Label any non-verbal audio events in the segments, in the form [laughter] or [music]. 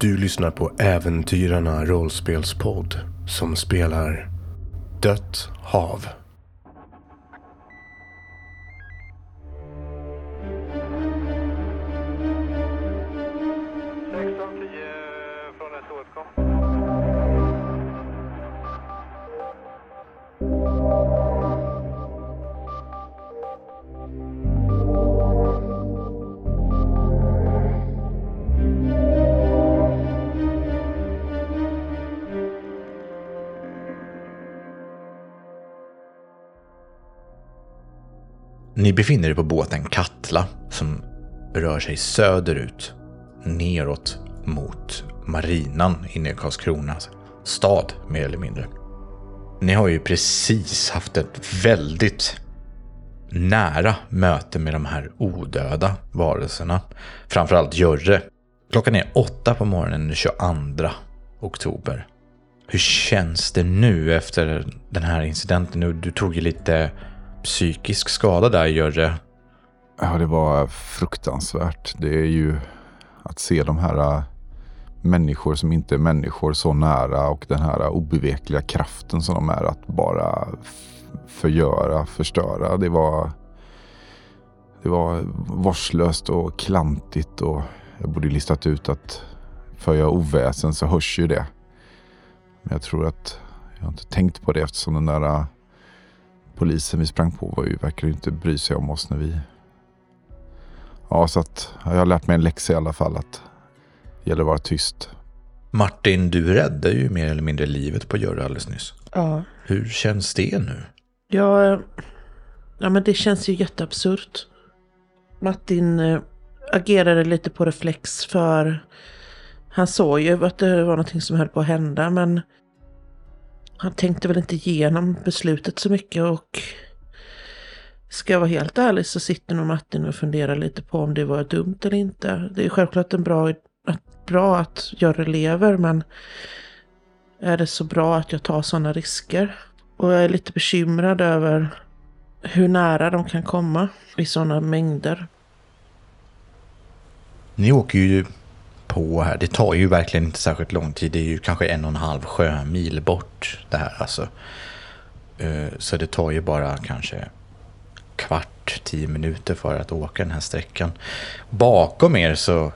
Du lyssnar på Äventyrarna rollspelspodd som spelar Dött hav. Befinner er på båten Katla som rör sig söderut, neråt mot marinan inne i Karlskrona stad, mer eller mindre. Ni har ju precis haft ett väldigt nära möte med de här odöda varelserna. Framförallt Jörre. Klockan är åtta på morgonen den 22 oktober. Hur känns det nu efter den här incidenten? Du tog ju lite psykisk skada där, gör det? Ja, det var fruktansvärt. Det är ju att se de här äh, människor som inte är människor så nära och den här obevekliga kraften som de är att bara förgöra, förstöra. Det var, det var vårdslöst och klantigt och jag borde listat ut att för jag oväsen så hörs ju det. Men jag tror att jag har inte tänkt på det eftersom den där äh, polisen vi sprang på var ju, verkar ju inte bry sig om oss när vi... Ja, så att ja, jag har lärt mig en läxa i alla fall att det gäller att vara tyst. Martin, du räddade ju mer eller mindre livet på Jörre alldeles nyss. Ja. Hur känns det nu? Ja, ja, men det känns ju jätteabsurt. Martin eh, agerade lite på reflex för han såg ju att det var någonting som höll på att hända men han tänkte väl inte igenom beslutet så mycket och ska jag vara helt ärlig så sitter nog Martin och funderar lite på om det var dumt eller inte. Det är självklart en bra, att, bra att göra lever men är det så bra att jag tar sådana risker? Och jag är lite bekymrad över hur nära de kan komma i sådana mängder. Ni åker ju på här. Det tar ju verkligen inte särskilt lång tid. Det är ju kanske en och en halv sjömil bort det här alltså. Eh, Så det tar ju bara kanske kvart, tio minuter för att åka den här sträckan. Bakom er så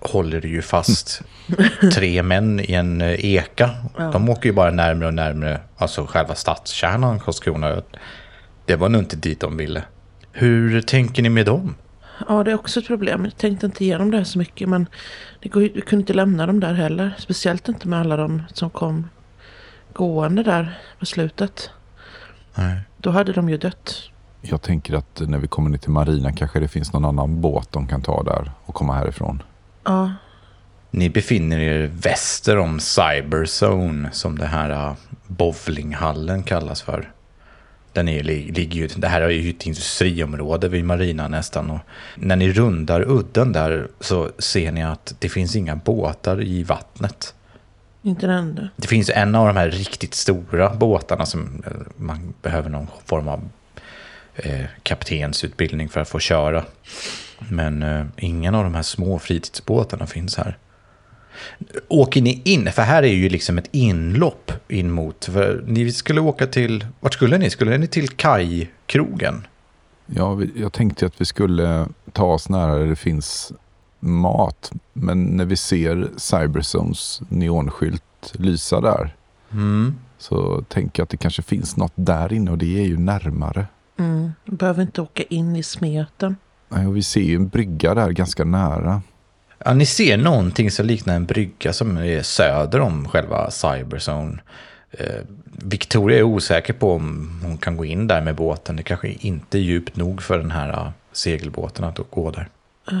håller det ju fast [laughs] tre män i en eh, eka. De åker ju bara närmare och närmare, alltså själva stadskärnan Karlskrona. Det var nog inte dit de ville. Hur tänker ni med dem? Ja, det är också ett problem. Jag tänkte inte igenom det här så mycket men det går, vi kunde inte lämna dem där heller. Speciellt inte med alla de som kom gående där på slutet. Nej. Då hade de ju dött. Jag tänker att när vi kommer ner till marina kanske det finns någon annan båt de kan ta där och komma härifrån. Ja, Ni befinner er väster om Cyberzone som det här uh, bowlinghallen kallas för. Den är, li- ligger ju, det här är ju ett industriområde vid marinan nästan. Och när ni rundar udden där så ser ni att det finns inga båtar i vattnet. inte den enda. Det finns en av de här riktigt stora båtarna som eh, man behöver någon form av eh, kaptensutbildning för att få köra. Men eh, ingen av de här små fritidsbåtarna finns här. Åker ni in? För här är ju liksom ett inlopp in mot... För ni skulle åka till... Vart skulle ni? Skulle ni till kajkrogen? Ja, jag tänkte att vi skulle ta oss nära där det finns mat. Men när vi ser Cyberzones neonskylt lysa där Mm. så tänker jag att det kanske finns något där inne och det är ju närmare. Mm. Behöver inte åka in i smeten. Nej, och vi ser ju en brygga där ganska nära. Ja, ni ser någonting som liknar en brygga som är söder om själva Cyberzone. Eh, Victoria är osäker på om hon kan gå in där med båten. Det kanske inte är djupt nog för den här eh, segelbåten att gå där. Eh.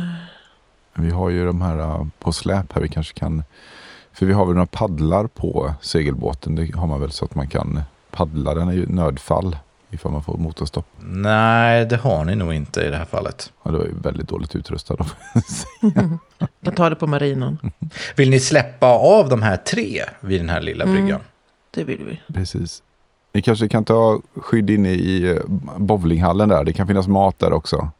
Vi har ju de här eh, på släp här vi kanske kan... För vi har väl några paddlar på segelbåten. Det har man väl så att man kan paddla den i nödfall ifall man får motorstopp. Nej, det har ni nog inte i det här fallet. Ja, det var ju väldigt dåligt utrustad. [laughs] Jag tar det på marinan. Vill ni släppa av de här tre vid den här lilla bryggan? Det vill vi. Precis. Ni kanske kan ta skydd inne i eh, bowlinghallen där. Det kan finnas mat där också.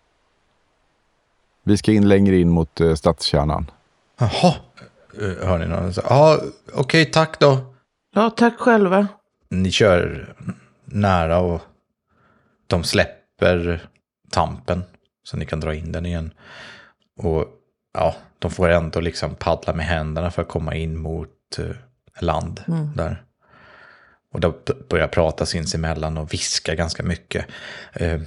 Vi ska in längre in mot eh, stadskärnan. Jaha. eh, hör ni någon. Ja, okej, tack då. Ja, tack själva. Ni kör nära och de släpper tampen så ni kan dra in den igen. Och ja, de får ändå liksom paddla med händerna för att komma in mot eh, land där. Och de börjar prata sinsemellan och viska ganska mycket. Eh,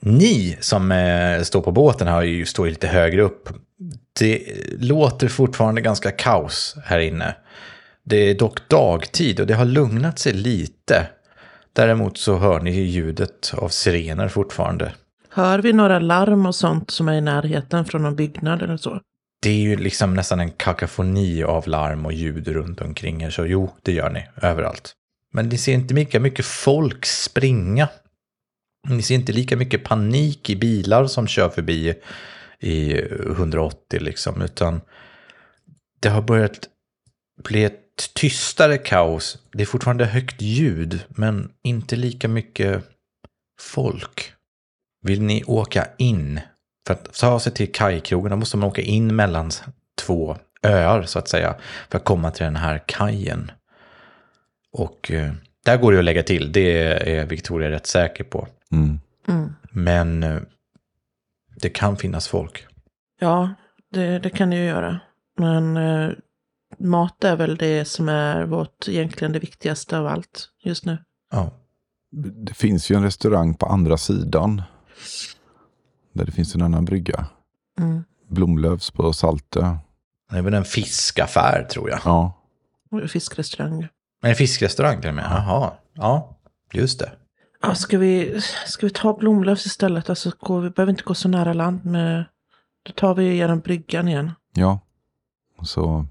ni som eh, står på båten här ju står lite högre upp. Det låter fortfarande ganska kaos här inne. Det är dock dagtid och det har lugnat sig lite. Däremot så hör ni ljudet av sirener fortfarande. Hör vi några larm och sånt som är i närheten från någon byggnad eller så? Det är ju liksom nästan en kakafoni av larm och ljud runt omkring er, så jo, det gör ni överallt. Men ni ser inte lika mycket folk springa. Ni ser inte lika mycket panik i bilar som kör förbi i 180 liksom, utan det har börjat bli ett tystare kaos. Det är fortfarande högt ljud, men inte lika mycket folk. Vill ni åka in? För att ta sig till kajkrogen då måste man åka in mellan två öar så att säga. För att komma till den här kajen. Och eh, där går det att lägga till, det är Victoria rätt säker på. Mm. Mm. Men eh, det kan finnas folk. Ja, det, det kan det ju göra. Men eh, mat är väl det som är vårt egentligen det viktigaste av allt just nu. Ja. Det finns ju en restaurang på andra sidan. Där det finns en annan brygga. Mm. Blomlövs på Saltö. Det är väl en fiskaffär tror jag. Ja, Fiskrestaurang. En fiskrestaurang till och med. Jaha, ja, just det. Ja, ska vi, ska vi ta Blomlövs istället? Alltså, gå, vi behöver inte gå så nära land med... Då tar vi genom bryggan igen. ja. Och Så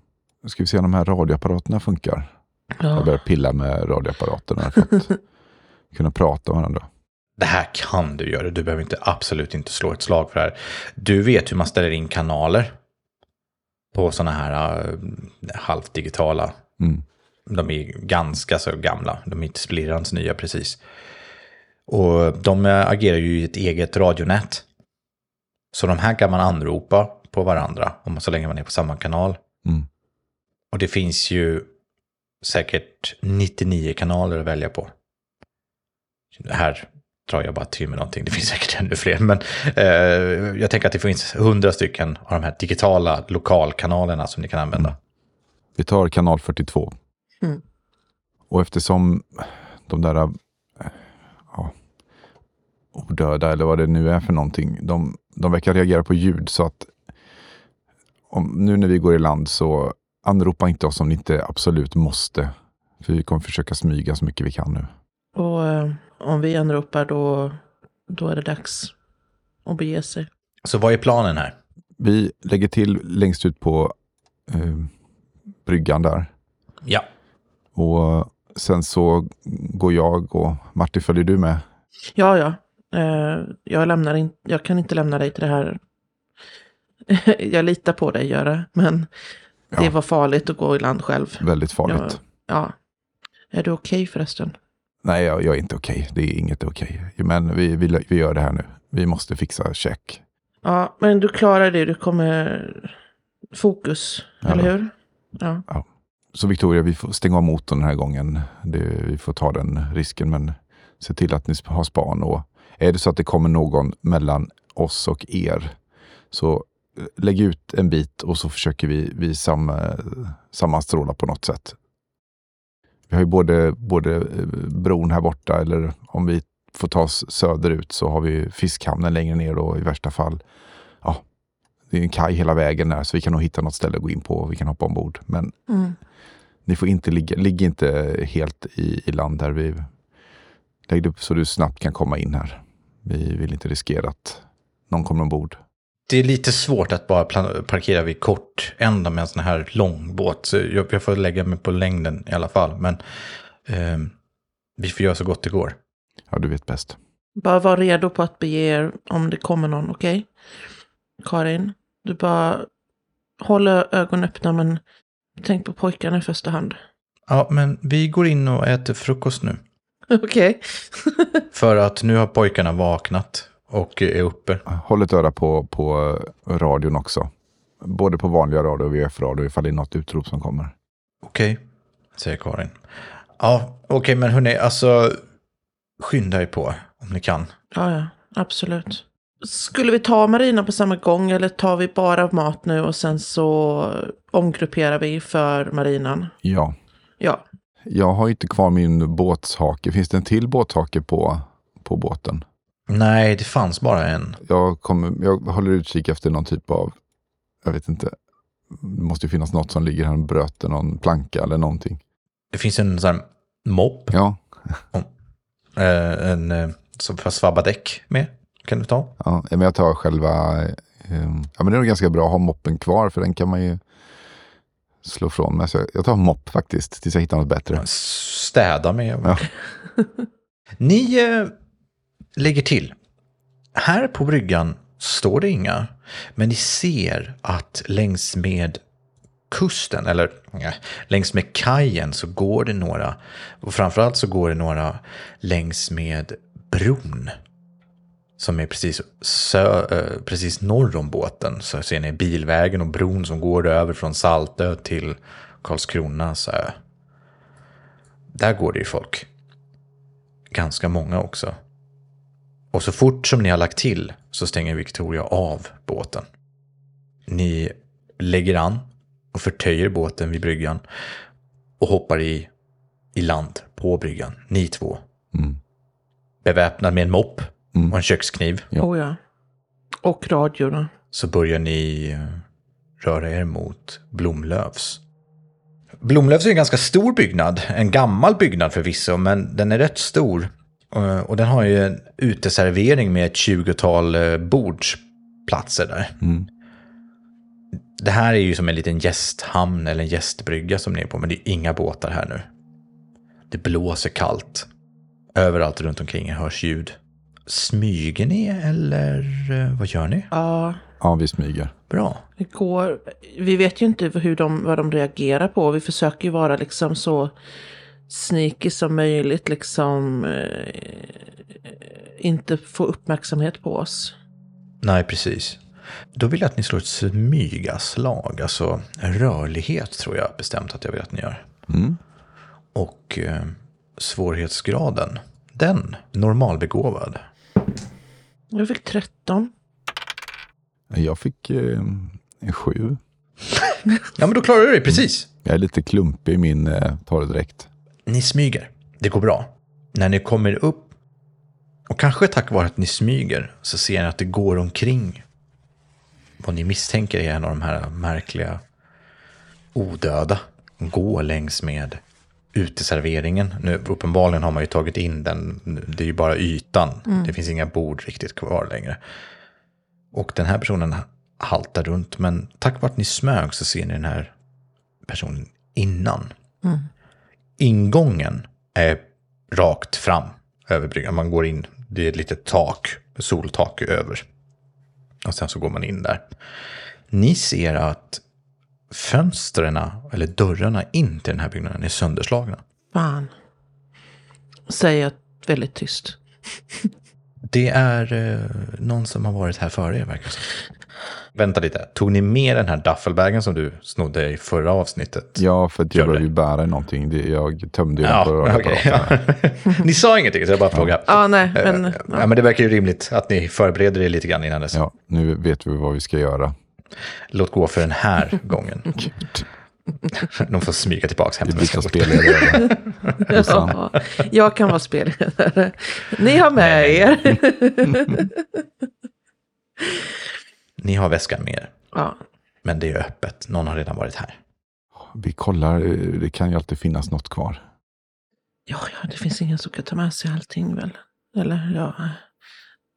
ska vi se om de här radioapparaterna funkar. Jag Ja, börjar pilla med radioapparaterna för att [laughs] kunna prata med varandra. Det här kan du göra. Du behöver inte, absolut inte slå ett slag för det här. Du vet hur man ställer in kanaler. På sådana här uh, halvdigitala. Mm. De är ganska så gamla. De är inte splirrans nya precis. Och de eh, agerar ju i ett eget radionät. Så de här kan man anropa på varandra. Om så länge man är på samma kanal. Mm. Och det finns ju säkert 99 kanaler att välja på. Här drar jag bara till med någonting, det finns säkert ännu fler. Men eh, jag tänker att det finns 100 stycken av de här digitala lokalkanalerna som ni kan använda. Vi tar kanal 42. Mm. Och eftersom de där eh, ja, odöda eller vad det nu är för någonting, de, de verkar reagera på ljud så att om, nu när vi går i land så anropa inte oss om ni inte absolut måste. För vi kommer försöka smyga så mycket vi kan nu. och eh, om vi anropar då, då är det dags att bege sig. Så vad är planen här? Vi lägger till längst ut på eh, bryggan där. Ja, Och sen så går jag och Martin, följer du med? Ja, ja. Eh, jag, lämnar in, jag kan inte lämna dig till det här. [laughs] jag litar på dig, Göra. Men det Ja. var farligt att gå i land själv. Väldigt farligt. Ja. ja. Är du okej förresten? Nej, jag, jag är inte okej. Det är inget okej. Men vi, vi, vi gör det här nu. Vi måste fixa check. Ja, men du klarar det. Du kommer... Fokus, Ja eller hur? Ja. Så Victoria, vi får stänga av motorn den här gången. Det, vi får ta den risken, men se till att ni har span. Och är det så att det kommer någon mellan oss och er, så lägg ut en bit och så försöker vi, vi sam, sammanstråla på något sätt. Vi har ju både, både eh, bron här borta, eller om vi får ta oss söderut så har vi fiskhamnen längre ner då i värsta fall. Ja, det är en kaj hela vägen där, så vi kan nog hitta något ställe att gå in på och vi kan hoppa ombord. Men Mm. ni får inte ligga, ligg inte helt i, i land här. Vi, lägg det upp så du snabbt kan komma in här. Vi vill inte riskera att någon kommer ombord. Det är lite svårt att bara parkera vid kort ända med en sån här långbåt. Så jag, jag får lägga mig på längden i alla fall. Men ehm, vi får göra så gott det går. Ja, du vet bäst. Bara var redo på att bege er om det kommer någon, okej? Karin, du bara håller ögonen öppna men tänk på pojkarna i första hand. Ja, men vi går in och äter frukost nu. [laughs] Okej. För att nu har pojkarna vaknat och är uppe. Håll ett öra på, på radion också. både på vanliga radio och VF-radio ifall det är något utrop som kommer. Okej, säger Karin. Ja, okej, men hörni, alltså skynda er på om ni kan. Ja, ja, absolut. Skulle vi ta Marina på samma gång eller tar vi bara mat nu och sen så omgrupperar vi för Marinan? Ja, Ja, jag har inte kvar min båtshake. Finns det en till båthake på, på båten? Nej, det fanns bara en. Jag, kommer, jag håller utkik efter någon typ av, jag vet inte, det måste ju finnas något som ligger här och bröt någon planka eller någonting. Det finns en sån här mopp, Ja, eh, en eh, som får svabba däck med. Kan du ta? ja men jag tar själva, eh, ja men det är nog ganska bra att ha moppen kvar för den kan man ju slå från med. Så jag- jag tar mopp faktiskt tills jag hittar något bättre. Städa med. Ja. Ni eh, lägger till. Här på bryggan står det inga. Men ni ser att längs med kusten, eller nej, längs med kajen så går det några. Och framförallt så går det några längs med bron. Som är precis, sö, eh, precis norr om båten. Så ser ni bilvägen och bron som går över från Saltö till Karlskronas ö. Där går det ju folk. Ganska många också. Och så fort som ni har lagt till så stänger Victoria av båten. Ni lägger an och förtöjer båten vid bryggan och hoppar i, i land på bryggan, ni två. Mm. Beväpnad med en mopp och en kökskniv Ja. oh ja. Och radiorna. så börjar ni eh, röra er mot Blomlövs. Blomlövs är en ganska stor byggnad, en gammal byggnad förvisso, men den är rätt stor. Eh, Och den har ju en uteservering med ett 20-tal eh, bordsplatser där. Mm. Det här är ju som en liten gästhamn eller en gästbrygga som ni är på, men det är inga båtar här nu. Det blåser kallt. Överallt runt omkring er hörs ljud. Smyger ni eller eh, vad gör ni? Ja, Ja, vi smyger. Bra. det går. Vi vet ju inte hur de, vad de reagerar på. Vi försöker ju vara liksom så sneaky som möjligt. Liksom eh, inte få uppmärksamhet på oss. Nej, precis. Då vill jag att ni slår ett smygaslag, alltså rörlighet tror jag bestämt att jag vill att ni gör. Mm. Och eh, svårighetsgraden, den normalbegåvad. Jag fick 13. Jag fick eh, sju. Ja, men då klarar du det, precis. Jag är lite klumpig i min eh, torrdräkt. Ni smyger, det går bra. När ni kommer upp, och kanske tack vare att ni smyger, så ser ni att det går omkring vad ni misstänker är en av de här märkliga odöda. Gå längs med uteserveringen. Nu, uppenbarligen har man ju tagit in den, det är ju bara ytan. Det finns inga bord riktigt kvar längre. Och den här personen haltar runt, men tack vare att ni smög så ser ni den här personen innan. Ingången är rakt fram över bryggan. Man går in, det är ett litet tak, soltak över. Och sen så går man in där. Ni ser att fönstren, eller dörrarna in till den här byggnaden är sönderslagna. Fan. Säger jag väldigt tyst. Det är eh, någon som har varit här före er verkar det som. Vänta lite, tog ni med den här duffelbagen som du snodde i förra avsnittet? Ja, för att jag det. behöver ju bära någonting. Det, jag tömde ju den Ja, på okej. radioapparaten. [laughs] Ni sa ingenting, så jag bara frågar. Ja, nej, men... Eh, Ja, men det verkar ju rimligt att ni förbereder er lite grann innan dess. Ja, nu vet vi vad vi ska göra. Låt gå för den här [laughs] gången. De får smyga tillbaka hem byter väskan. spelledare. [laughs] Ja, jag kan vara spelledare. Ni har med er. [laughs] Ni har väskan med er, Ja, men det är öppet. Någon har redan varit här. Vi kollar, eh, det kan ju alltid finnas något kvar. ja, ja, det finns ingen som kan ta med sig allting väl? Eller ja,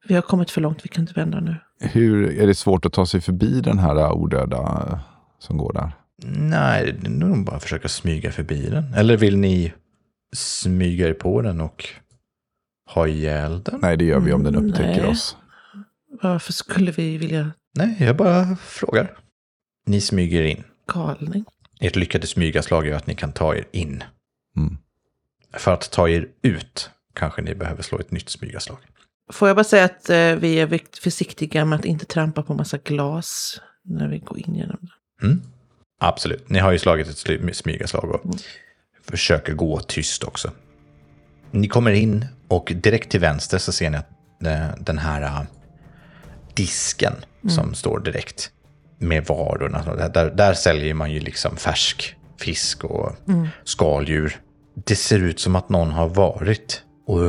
vi har kommit för långt, vi kan inte vända nu. Hur Är det svårt att ta sig förbi den här eh, odöda eh, som går där? Nej, det är nog bara att försöka smyga förbi den. Eller vill ni smyga er på den och ha ihjäl den? Nej, det gör vi om den Mm, upptäcker nej. oss. Varför skulle vi vilja Nej, jag bara frågar. Ni smyger in. galning? Ert lyckade smygaslag gör att ni kan ta er in. Mm. För att ta er ut kanske ni behöver slå ett nytt smygaslag. Får jag bara säga att eh, vi är försiktiga med att inte trampa på massa glas när vi går in genom den. Mm. Absolut. Ni har ju slagit ett smygaslag och Mm. försöker gå tyst också. Ni kommer in och direkt till vänster så ser ni att eh, den här eh, disken som står direkt med varorna. Där, där säljer man ju liksom färsk fisk och skaldjur. Det ser ut som att någon har varit och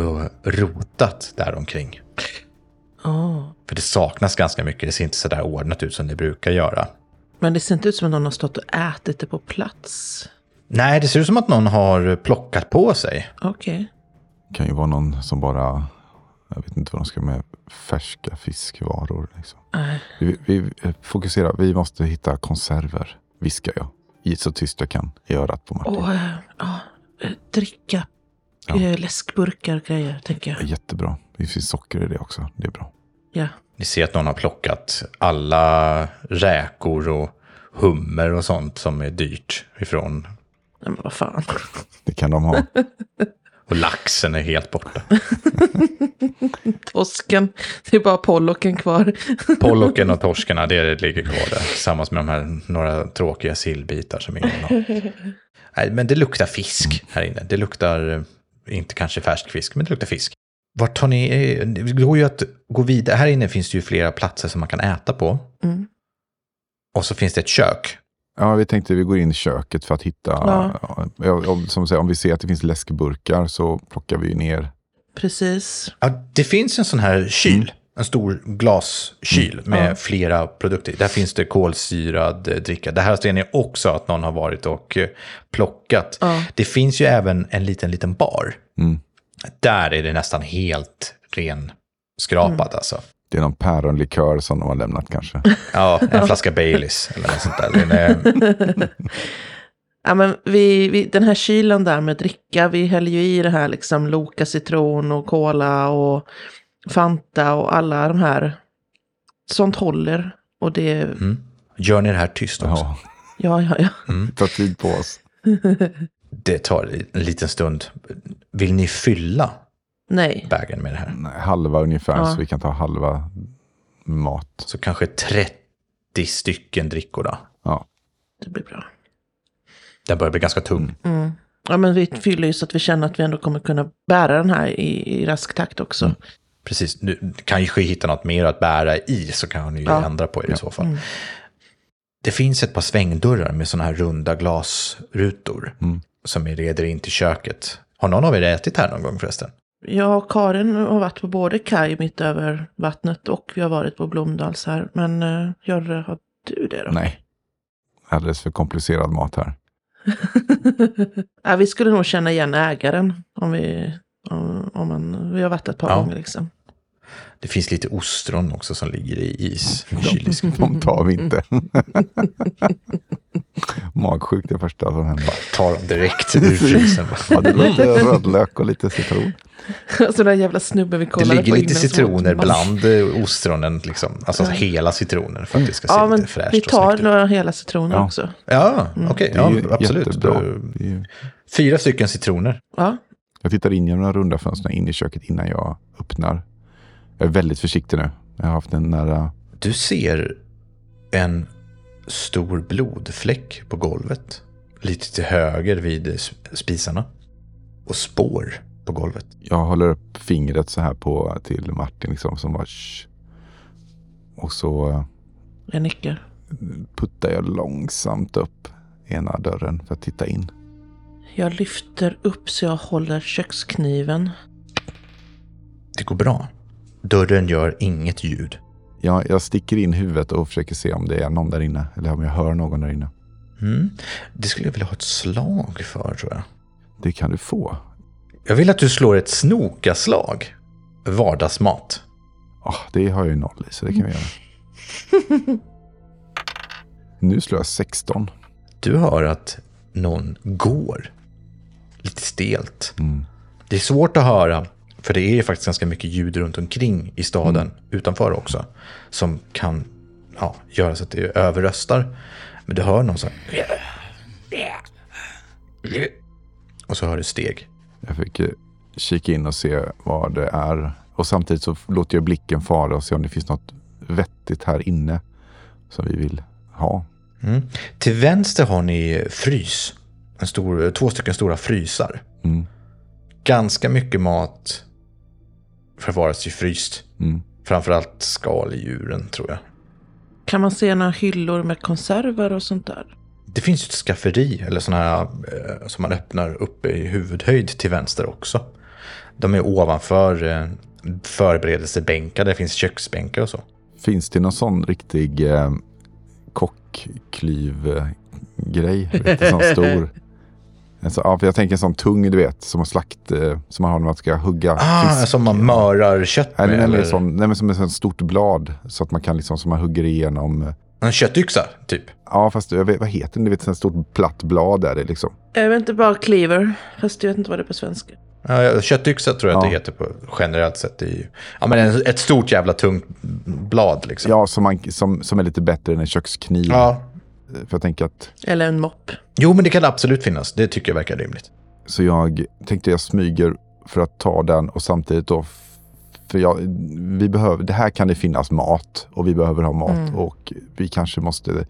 rotat där omkring. Åh. För det saknas ganska mycket. Det ser inte så där ordnat ut som det brukar göra. Men det ser inte ut som att någon har stått och ätit det på plats. Nej, det ser ut som att någon har plockat på sig. Okej. Det kan ju vara någon som bara, jag vet inte vad de ska med färska fiskvaror. Liksom. Nej. Vi, vi eh, fokuserar, vi måste hitta konserver, viskar jag. I så tyst jag kan i örat på Martin. Och äh, ja, äh, dricka. Ja. Äh, läskburkar och grejer, tänker jag. Jättebra. Det finns socker i det också. Det är bra. Ja. Ni ser att någon har plockat alla räkor och hummer och sånt som är dyrt ifrån. Nej, men vad fan. Det kan de ha. [laughs] Och laxen är helt borta. [laughs] Tosken. Det är bara pollocken kvar. [laughs] Pollocken och torskarna, det ligger kvar där. Tillsammans med de här några tråkiga sillbitar som ingen har. Nej, men det luktar fisk här inne. Det luktar, eh, inte kanske färsk fisk, men det luktar fisk. Vart tar ni, eh, det går ju att gå vidare. Här inne finns det ju flera platser som man kan äta på. Mm. Och så finns det ett kök. Ja, vi tänkte vi går in i köket för att hitta, Ja. ja. om, som säger, om vi ser att det finns läskburkar så plockar vi ner. Precis. Ja, det finns en sån här kyl. En stor glaskyl med Ja. flera produkter. Där finns det kolsyrad eh, dricka. Det här ser ni också att någon har varit och eh, plockat. Ja. Det finns ju även en liten, liten bar. Mm. Där är det nästan helt renskrapat alltså. Det är någon päronlikör som de har lämnat kanske. [laughs] Ja, en flaska Baileys eller något sånt där. Det är- [laughs] Ja, men vi, vi, den här kylen där med dricka, vi häller ju i det här liksom Loka citron och cola och Fanta och alla de här. Sånt håller. Och det, Mm. Gör ni det här tyst också? Ja, ja, ja, ja. vi tar tid på oss. [laughs] Det tar en liten stund. Vill ni fylla Nej. bagen med det här? Nej, halva ungefär, Ja. så vi kan ta halva mat. Så kanske 30 stycken drickor då. Ja, Det blir bra. Den börjar bli ganska tung. Mm. Ja, men vi fyller ju så att vi känner att vi ändå kommer kunna bära den här i, i rask takt också. Mm. Precis, du kanske hitta något mer att bära i så kan ni ju Ja. ändra på er i så fall. Mm. Det finns ett par svängdörrar med sådana här runda glasrutor Mm. Som är leder in till köket. Har någon av er ätit här någon gång förresten? Jag och Karin har varit på både kaj mitt över vattnet och vi har varit på Blomdals här. Men uh, Görre, har du det då? nej. Alldeles för komplicerad mat här. [laughs] ja, vi skulle nog känna igen ägaren om vi, om, om man, vi har varit ett par Ja. gånger liksom. Det finns lite ostron också som ligger i is. i [laughs] kyldisken. De tar vi [laughs] inte. [laughs] Magsjukt det första som händer. Tar dem direkt ur frysen. Ja, det är lite rödlök och lite citron. alltså den jävla snubben vi Det kollade ligger på lite citroner bland eh, ostronen, liksom. alltså hela citronen för att det ska se Ja, lite fräscht vi tar några hela citroner Ja. också. Ja, okej, Det är ja, absolut. jättebra. Det Fyra stycken citroner. Ja, Jag tittar in genom de runda fönstren in i köket innan jag öppnar. Jag är väldigt försiktig nu. Jag har haft en nära... Du ser en stor blodfläck på golvet. Lite till höger vid spisarna. Och spår på golvet. Jag håller upp fingret så här på till Martin liksom som var "Shh." Och så eh, jag nickar. puttar jag långsamt upp ena dörren för att titta in. Jag lyfter upp så jag håller kökskniven. Det går bra. Dörren gör inget ljud. Jag, jag sticker in huvudet och försöker se om det är någon där inne. Eller om jag hör någon där inne. Mm. Det skulle jag vilja ha ett slag för, tror jag. Det kan du få. Jag vill att du slår ett snokaslag. Vardagsmat. Ah, det har jag ju noll i så det kan vi göra. [laughs] nu slår jag 16. Du hör att någon går. Lite stelt. Mm. Det är svårt att höra, för det är faktiskt ganska mycket ljud runt omkring i staden, utanför också, som kan ja, göra så att det överröstar. Men du hör någon så här... Och så hör du steg. Jag fick kika in och se vad det är. Och samtidigt så låter jag blicken fara och se om det finns något vettigt här inne. som vi vill ha. Mm. Till vänster har ni frys. En stor, två stycken stora frysar. Mm. Ganska mycket mat förvaras ju fryst. Mm. Framförallt skaldjuren tror jag. Kan man se några hyllor med konserver och sånt där? Det finns ju ett skafferi, eller sådana här eh, som man öppnar uppe i huvudhöjd till vänster också. De är ovanför eh, förberedelsebänkar, där det finns köksbänkar och så. Finns det någon sån riktig eh, kockklyv-grej? Sån stor. En så, ja, för jag tänker en sån tung, du vet, som, slakt, eh, som man har när man ska hugga Ah, fisk. som man mörar kött med? nej, nej, eller? som, nej, men som ett stort blad. Så att man kan liksom, som man hugger igenom. eh, En köttyxa, typ? Ja, fast jag vet, vad heter den? Du vet, ett stort platt blad där det liksom. Jag vet inte, bara cleaver. Fast jag vet inte vad det är på svenska. Ja, köttyxa tror jag att Ja. det heter på generellt sett. I, ja, men en- ett stort jävla tungt blad liksom. Ja, som, man, som, som är lite bättre än en kökskniv. ja. För jag tänker att, Eller en mopp. Jo, men det kan absolut finnas. Det tycker jag verkar rimligt. så jag tänkte jag smyger för att ta den och samtidigt då, för jag, vi behöver, det här kan det finnas mat och vi behöver ha mat och vi kanske måste,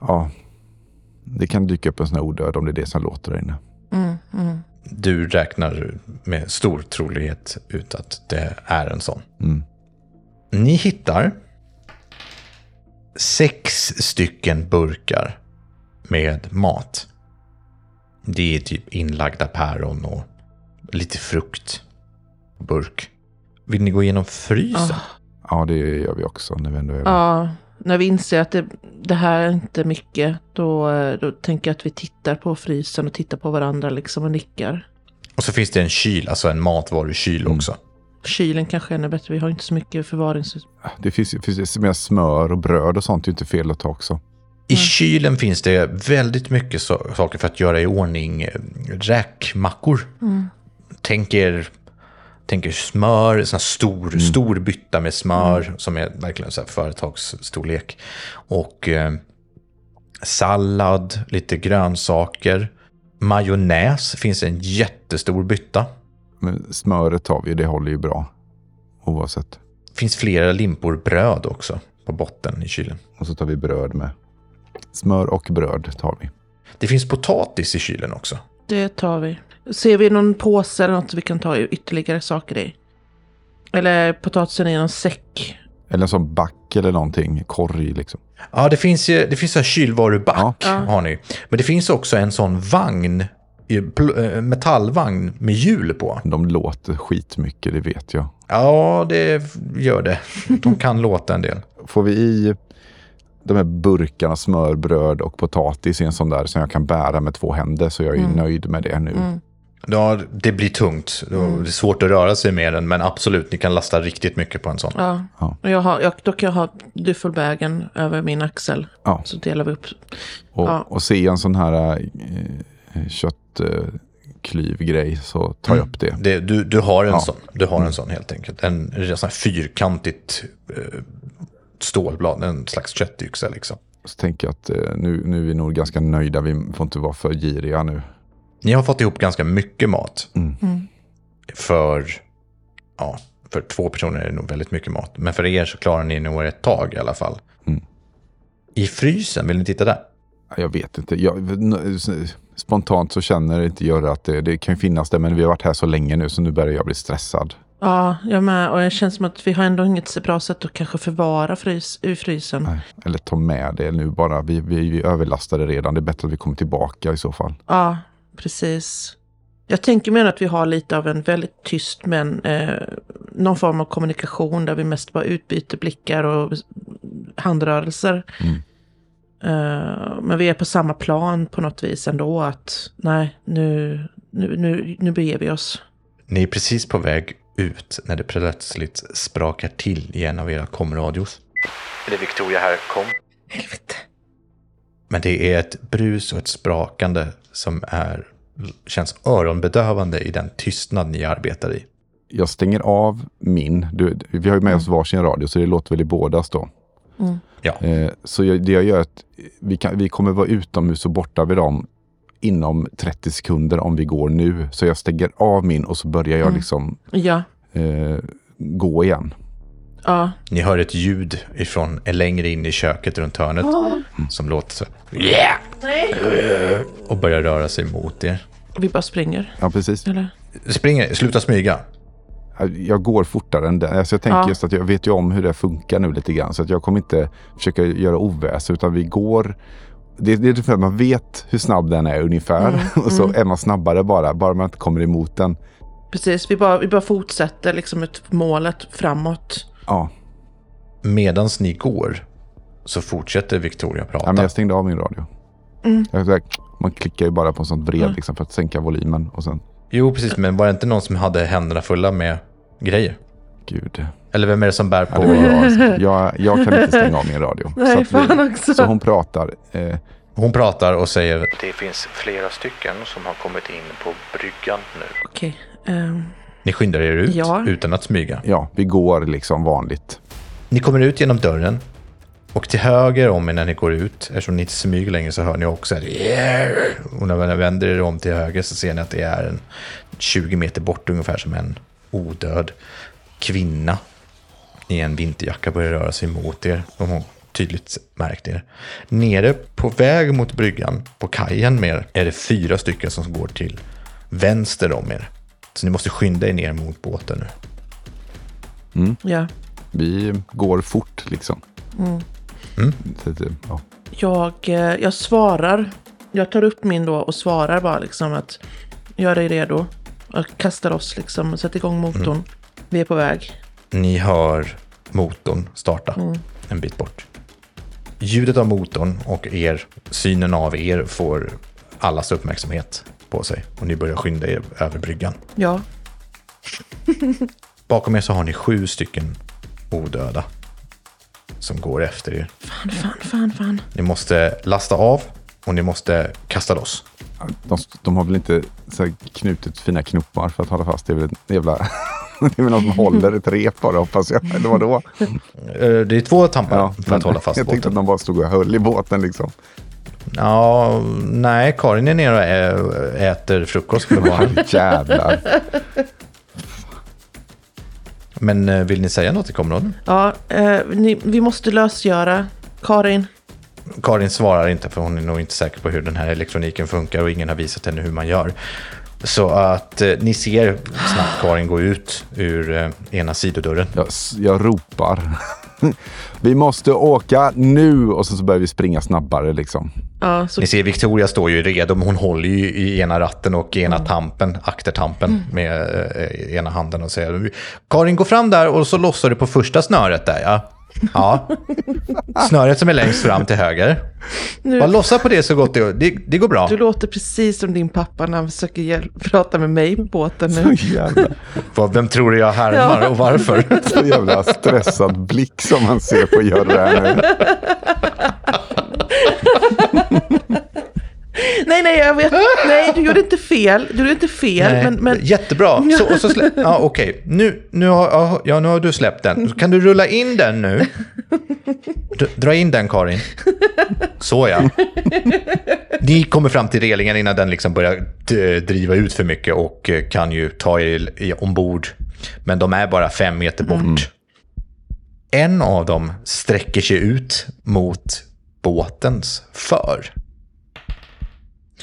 ja, det kan dyka upp en sån här odöd om det är det som låter där inne. Mm, mm. Du räknar med stor trolighet ut att det är en sån. Mm. Ni hittar sex stycken burkar med mat. Det är typ inlagda päron och lite frukt. Burk. Vill ni gå igenom frysen? Ja, det gör vi också när vi ändå är Ja, när vi inser att det, det här är inte mycket, då, då tänker jag att vi tittar på frysen och tittar på varandra liksom och nickar. Och så finns det en kyl, alltså en matvarukyl Mm. också. Kylen kanske är ännu bättre, vi har inte så mycket förvarings... Det finns, finns mer smör och bröd och sånt, det är inte fel att ta också. I kylen finns det väldigt mycket så, saker för att göra i ordning eh, räkmackor. Tänk er, tänk er smör, sån här stor, stor bytta med smör som är verkligen så här företagsstorlek. Och eh, sallad, lite grönsaker. Majonnäs finns en jättestor bytta. Men smöret tar vi, det håller ju bra. Oavsett. finns flera limpor bröd också på botten i kylen. Och så tar vi bröd med. Smör och bröd tar vi. Det finns potatis i kylen också. Det tar vi. Ser vi någon påse eller något vi kan ta ytterligare saker i? Eller potatisen i någon säck? Eller en sån back eller någonting, korg liksom. Ja, det finns, ju- det finns en kylvaruback Ja. har ni. Men det finns också en sån vagn, metallvagn med hjul på. De låter skitmycket, det vet jag. Ja, det gör det. De kan [laughs] låta en del. Får vi i de här burkarna smör, bröd och potatis i en sån där som jag kan bära med två händer så jag är ju nöjd med det nu. Ja, det blir tungt. Det är svårt att röra sig med den, men absolut, ni kan lasta riktigt mycket på en sån. Ja. Ja. Och jag har, jag, då kan jag ha duffelbagen över min axel. Ja. Så delar vi upp. Och, Ja. och se en sån här eh, köttklyvgrej så tar jag upp det. Det, du, du har en Ja. sån. Du har en sån helt enkelt. En, en sån här fyrkantigt eh, stålblad, en slags köttyxa liksom. Så tänker jag att eh, nu, nu är vi nog ganska nöjda, vi får inte vara för giriga nu. Ni har fått ihop ganska mycket mat. Mm. För, ja, för två personer är det nog väldigt mycket mat. Men för er så klarar ni nog ett tag i alla fall. Mm. I frysen, vill ni titta där? Jag vet inte. Jag, spontant så känner inte jag att det, det kan finnas det, men vi har varit här så länge nu så nu börjar jag bli stressad. Ja, jag med. Och det känns som att vi har ändå inget så bra sätt att kanske förvara frys, ur frysen. Nej. Eller ta med det nu bara. Vi, vi, vi överlastade redan. Det är bättre att vi kommer tillbaka i så fall. Ja, precis. Jag tänker mig att vi har lite av en väldigt tyst men eh, någon form av kommunikation där vi mest bara utbyter blickar och handrörelser. Mm. Eh, men vi är på samma plan på något vis ändå att nej, nu, nu, nu, nu beger vi oss. Ni är precis på väg ut när det plötsligt sprakar till i en av era komradios. Det är Victoria här, kom. Helvete. Men det är ett brus och ett sprakande som är, känns öronbedövande i den tystnad ni arbetar i. Jag stänger av min. Du, vi har ju med oss varsin radio så det låter väl i bådas då. Ja. Eh, så jag, det jag gör är att vi, kan, vi kommer vara utomhus och borta vid dem inom 30 sekunder om vi går nu. Så jag stänger av min och så börjar jag liksom Ja, eh, gå igen. Ja. Ni hör ett ljud ifrån längre in i köket runt hörnet som låter så. Och börjar röra sig mot er. Vi bara springer. Ja, precis. Eller? Springer, sluta smyga. Jag går fortare än det. Alltså jag tänker Ja. just att jag vet ju om hur det funkar nu lite grann. Så att jag kommer inte försöka göra oväsen utan vi går. Det, det är för att man vet hur snabb den är ungefär. Mm, [laughs] Och så är man snabbare bara. Bara man inte kommer emot den. Precis, vi bara, vi bara fortsätter liksom ett målet framåt. Ja, Medans ni går så fortsätter Victoria prata. ja men jag stängde av min radio. Mm. Jag, man klickar ju bara på en sånt vred liksom, för att sänka volymen. Och sen, Jo, precis, men var det inte någon som hade händerna fulla med grejer? gud. Eller vem är det som bär Ja, på... det var jag, jag, jag kan inte stänga av min radio. Nej, så, fan också. så hon pratar. Eh, Hon pratar och säger... Det finns flera stycken som har kommit in på bryggan nu. Okej. ehm, Ni skyndar er ut Ja. utan att smyga. ja, vi går liksom vanligt. Ni kommer ut genom dörren. Och till höger om er när ni går ut, eftersom ni inte smyger längre så hör ni också ett "Yeah!" Och när ni vänder er om till höger så ser ni att det är en 20 meter bort ungefär som en odöd kvinna i en vinterjacka börjar röra sig mot er. Och hon tydligt märkt er. Nere på väg mot bryggan, på kajen med er, är det fyra stycken som går till vänster om er. Så ni måste skynda er ner mot båten nu. ja. Vi går fort liksom. Mm. Så att, ja. Jag, eh, jag svarar. Jag tar upp min då och svarar bara liksom att gör dig redo. Och kastar oss liksom och sätter igång motorn. Vi är på väg. Ni hör motorn starta en bit bort. Ljudet av motorn och er, synen av er får allas uppmärksamhet på sig. Och ni börjar skynda er över bryggan. Ja. Bakom er så har ni sju stycken odöda som går efter er. Fan, fan, fan, fan. Ni måste lasta av och ni måste kasta loss. De, de har väl inte så här knutit fina knoppar för att hålla fast. Det är väl ett jävla... [laughs] det är väl någon som håller ett rep bara hoppas jag. Eller vadå? Eh, Det är två tampar för att hålla fast Jag tänkte att båten. de bara stod och höll i båten liksom. Ja, nej, Karin är nere och äter frukost barnen. [laughs] Jävlar. Men eh, vill ni säga något till kområden? Ja, eh, ni, vi måste lösgöra. Karin. Karin svarar inte för hon är nog inte säker på hur den här elektroniken funkar och ingen har visat henne hur man gör. Så att eh, ni ser snabbt Karin gå ut ur eh, ena sidodörren. Jag, jag ropar. [laughs] Vi måste åka nu! Och sen så börjar vi springa snabbare liksom. Ja, så Ni ser Victoria står ju redo, men hon håller ju i ena ratten och i ena tampen, aktertampen med eh, ena handen och säger Karin, gå fram där och så lossar du på första snöret där ja. Ja. [laughs] Snöret som är längst fram till höger. Bara lossa på det så gott det går. Det, det går bra. du låter precis som din pappa när han försöker hjäl- prata med mig på båten nu. Så jävla, Vad- Vem tror du jag härmar och varför? [laughs] så jävla stressad blick som man ser på Jörre här nu. [laughs] Nej, nej, jag vet. Nej, du gjorde inte fel. Du gjorde inte fel. Nej, Men, men Jättebra. Så, och så slä, ja, okej. Nu, nu, har, ja, nu har du släppt den. Kan du rulla in den nu? Dra in den, Karin. Så ja. Ni kommer fram till relingen innan den liksom börjar driva ut för mycket och eh, kan ju ta er ombord. Men de är bara fem meter bort. En av dem sträcker sig ut mot båtens för.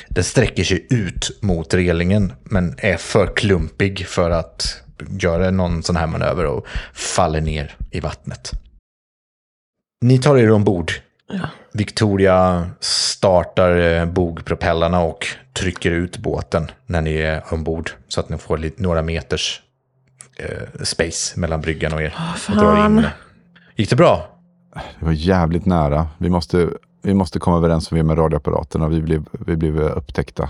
Den sträcker sig ut mot relingen men är för klumpig för att göra någon sån här manöver och faller ner i vattnet. Ni tar er ombord. Victoria startar eh, bogpropellarna och trycker ut båten när ni är ombord så att ni får lite, några meters eh, space mellan bryggan och er. och drar fan. in. Gick det bra? Det var jävligt nära. Vi måste, vi måste komma överens om vi med radioapparaterna. Vi blev, vi blev upptäckta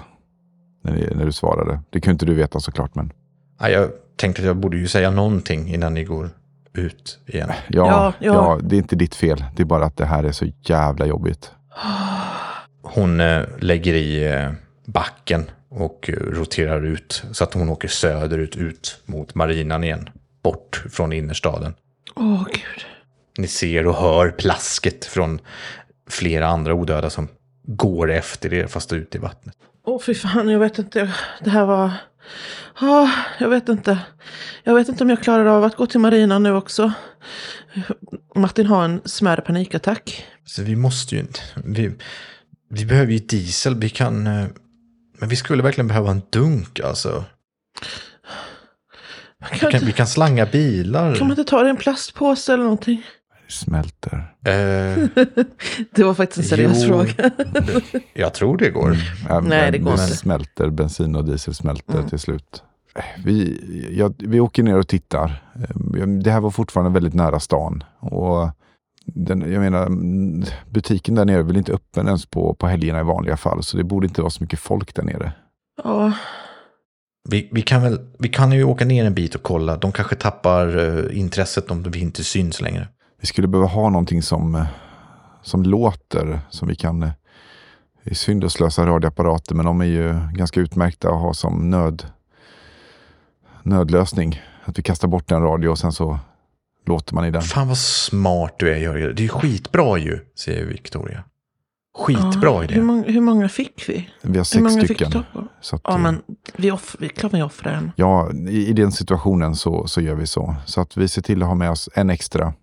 när, ni, när du svarade. Det kunde inte du veta såklart. Men Ja, jag tänkte att jag borde ju säga någonting innan ni går ut igen. ja, Ja, ja. ja. det är inte ditt fel. Det är bara att det här är så jävla jobbigt. Hon eh, lägger i eh, backen och eh, roterar ut så att hon åker söderut ut mot marinan igen. Bort från innerstaden. Åh, gud. Ni ser och hör plasket från flera andra odöda som går efter er fast ut i vattnet. Åh fy fan, jag vet inte. Det här var... Ja, jag vet inte. Jag vet inte om jag klarar av att gå till marinan nu också. Martin har en smärre panikattack. Så vi måste ju inte... Vi, vi behöver ju diesel. Vi kan... eh, Men vi skulle verkligen behöva en dunk alltså. Kan, Vi kan, inte, vi kan slanga bilar. kan man inte ta det i en plastpåse eller någonting? Det smälter. Eh, [laughs] Det var faktiskt en seriös Jo. fråga. [laughs] jag tror det går. Ja, Nej, det går men inte. smälter, bensin och diesel smälter Mm. till slut. Vi, ja, vi åker ner och tittar. Eh, Det här var fortfarande väldigt nära stan. Och den, jag menar, mm, butiken där nere är väl inte öppen ens på, på helgerna i vanliga fall. Så det borde inte vara så mycket folk där nere. Ja, Vi, vi, kan väl, vi kan ju åka ner en bit och kolla. De kanske tappar eh, intresset om vi inte syns längre. Vi skulle behöva ha någonting som, eh, som låter. Som vi kan... eh, Det är synd att slösa radioapparater men de är ju ganska utmärkta att ha som nöd, nödlösning. Att vi kastar bort en radio och sen så låter man i den. Fan vad smart du är Jörgen. Det är skitbra ju, säger Victoria. Skitbra ja, idé. hur, många, hur många fick vi? Vi har Hur sex stycken. Så att, Ja, eh, men vi, off, vi, klart vi offrar en. ja, i, i den situationen så, så gör vi så. Så att vi ser till att ha med oss en extra.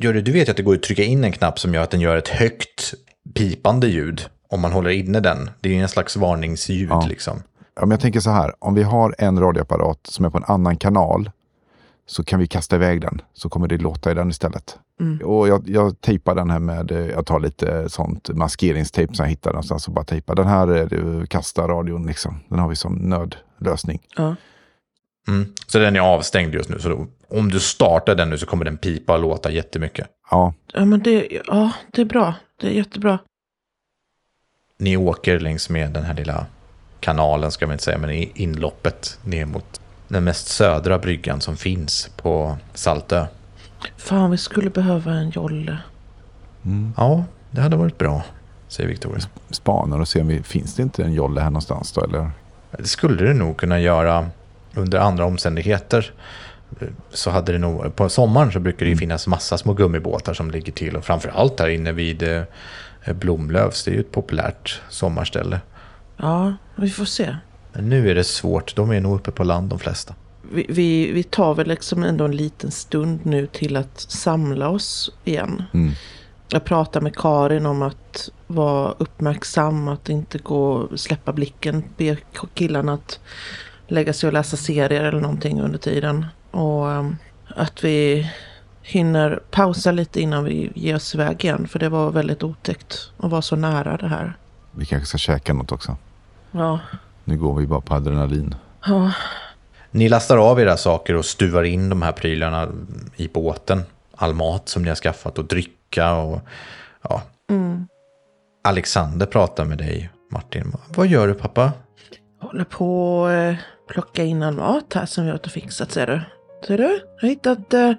Jörgen, du vet ju att det går att trycka in en knapp som gör att den gör ett högt pipande ljud. Om man håller inne den. Det är ju en slags varningsljud Ja. liksom. Men jag tänker så här, om vi har en radioapparat som är på en annan kanal så kan vi kasta iväg den. Så kommer det låta i den istället. Mm. Och jag, jag tejpar den här med, eh, jag tar lite sånt maskeringstejp som jag hittar någonstans och bara tejpar. Den här är det, kasta radion liksom. Den har vi som nödlösning. Ja. Mm. Så den är avstängd just nu. Så då, om du startar den nu så kommer den pipa och låta jättemycket. Ja, Ja, men det, ja, det är bra. Det är jättebra. Ni åker längs med den här lilla kanalen, ska man inte säga, men i inloppet ner mot den mest södra bryggan som finns på Saltö. Fan, vi skulle behöva en jolle. Ja, det hade varit bra, säger Victoria. spanar och ser om vi, finns det inte en jolle här någonstans då eller? Det skulle det nog kunna göra under andra omständigheter. Så hade det nog, på sommaren så brukar det ju finnas massa små gummibåtar som ligger till. Och framförallt här inne vid eh, Blomlövs, det är ju ett populärt sommarställe. Ja, vi får se. Men nu är det svårt, de är nog uppe på land de flesta. Vi, vi, vi tar väl liksom ändå en liten stund nu till att samla oss igen. Mm. Jag pratar med Karin om att vara uppmärksam, att inte gå släppa blicken, be killarna att lägga sig och läsa serier eller någonting under tiden. Och um, att vi hinner pausa lite innan vi ger oss iväg igen. För det var väldigt otäckt att vara så nära det här. Vi kanske ska käka något också. Ja, Nu går vi bara på adrenalin. ja, Ni lastar av era saker och stuvar in de här prylarna i båten. All mat som ni har skaffat och dricka och ja. Alexander pratar med dig, Martin. Vad gör du pappa? håller på eh, plocka in all mat här som vi har fixat ser du. Ser du? Jag har hittat... Eh,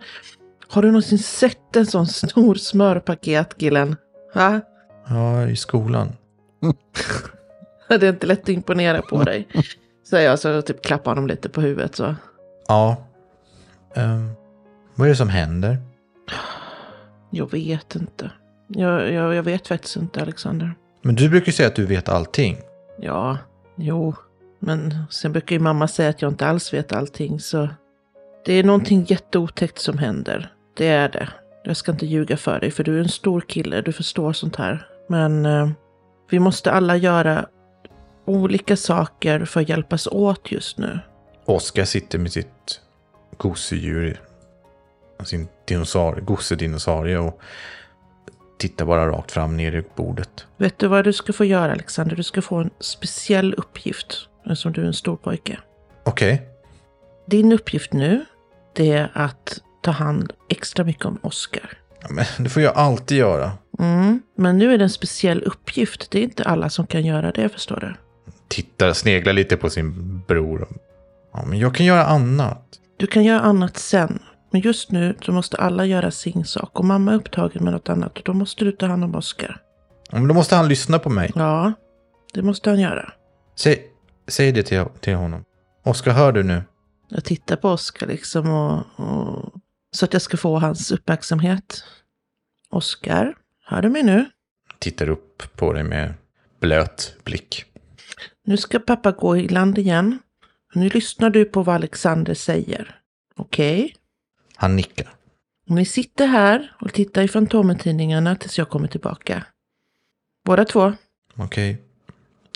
har du någonsin sett en sån stor smörpaket killen? Va? Ja, i skolan. [laughs] Det är inte lätt att imponera på dig. Säger jag så typ klappar honom lite på huvudet så. Ja. Ehm, vad är det som händer? Jag vet inte. Jag, jag, jag vet faktiskt inte Alexander. Men du brukar säga att du vet allting. Ja, jo. Men sen brukar ju mamma säga att jag inte alls vet allting så. Det är någonting jätteotäckt som händer. Det är det. Jag ska inte ljuga för dig för du är en stor kille, du förstår sånt här. Men eh, vi måste alla göra olika saker för att hjälpas åt just nu. Oskar sitter med sitt gosedjur, sin dinosaurie, goseddinosaurie och tittar bara rakt fram ner i bordet. Vet du vad du ska få göra Alexander? Du ska få en speciell uppgift eftersom du är en stor pojke. Okej. Din uppgift nu, det är att ta hand extra mycket om Oscar. Ja, men [laughs] det får jag alltid göra. Mm, men nu är det en speciell uppgift. Det är inte alla som kan göra det, förstår du. Tittar, sneglar lite på sin bror. Ja, men jag kan göra annat. Du kan göra annat sen. Men just nu så måste alla göra sin sak. Och mamma är upptagen med något annat. Och då måste du ta hand om Oscar. Ja, men då måste han lyssna på mig. Ja, det måste han göra. Säg, säg det till, till honom. Oskar, hör du nu? Jag tittar på Oscar liksom och, och... Så att jag ska få hans uppmärksamhet. Oscar, hör du mig nu? Tittar upp på dig med blöt blick. Nu ska pappa gå i land igen. Nu lyssnar du på vad Alexander säger. Okej? Han nickar. Ni sitter här och tittar i Fantomen-tidningarna tills jag kommer tillbaka. Båda två. Okej,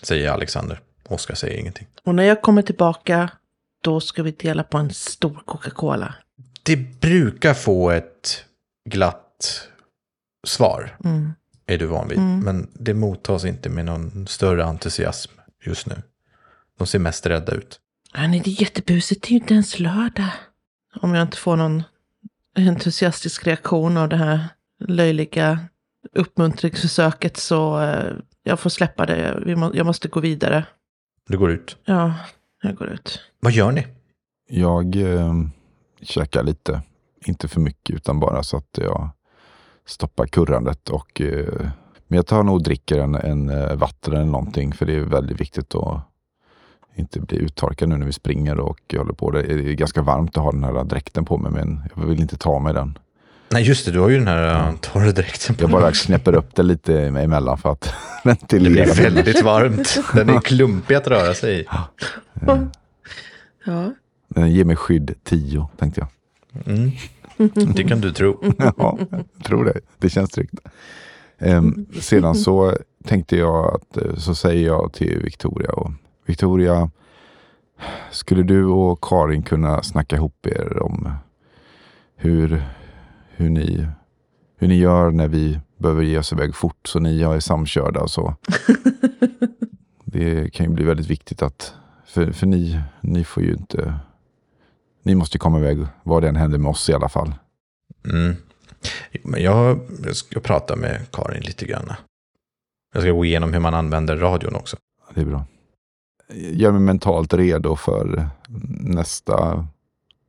säger Alexander. Oskar säger ingenting. Och när jag kommer tillbaka, då ska vi dela på en stor Coca-Cola. Det brukar få ett glatt svar, Mm. är du van vid. Men det mottas inte med någon större entusiasm just nu. De ser mest rädda ut. Ja, nej, det är jättebusigt. Det är ju inte ens lördag. Om jag inte får någon entusiastisk reaktion av det här löjliga uppmuntringsförsöket så eh, jag får släppa det. Jag måste gå vidare. Du går ut. Ja, jag går ut. Vad gör ni? Jag eh, käkar lite. Inte för mycket utan bara så att jag stoppar kurrandet. Och, eh, men jag tar nog och dricker en, en eh, vatten eller någonting. För det är väldigt viktigt att inte bli uttorkad nu när vi springer och håller på. Det är ganska varmt att ha den här dräkten på mig men jag vill inte ta mig den. Nej, just det. Du har ju den här uh, torra dräkten på Jag bara knäpper upp det lite emellan för att [laughs] Det ventilera. blir väldigt varmt. Den är klumpig att röra sig i. Ja. Den ger mig skydd 10 tänkte jag. Mm. Det kan du tro. [laughs] Ja, jag tror det. Det känns tryggt. Ehm, sedan så tänkte jag att, eh, så säger jag till Victoria och Victoria, skulle du och Karin kunna snacka ihop er om hur, hur, ni, hur ni gör när vi behöver ge oss iväg fort så ni är samkörda och så. [laughs] Det kan ju bli väldigt viktigt att, för, för ni, ni får ju inte, ni måste ju komma iväg vad det än händer med oss i alla fall. Mm. Men jag, jag ska prata med Karin lite grann. Jag ska gå igenom hur man använder radion också. Det är bra. Gör mig mentalt redo för nästa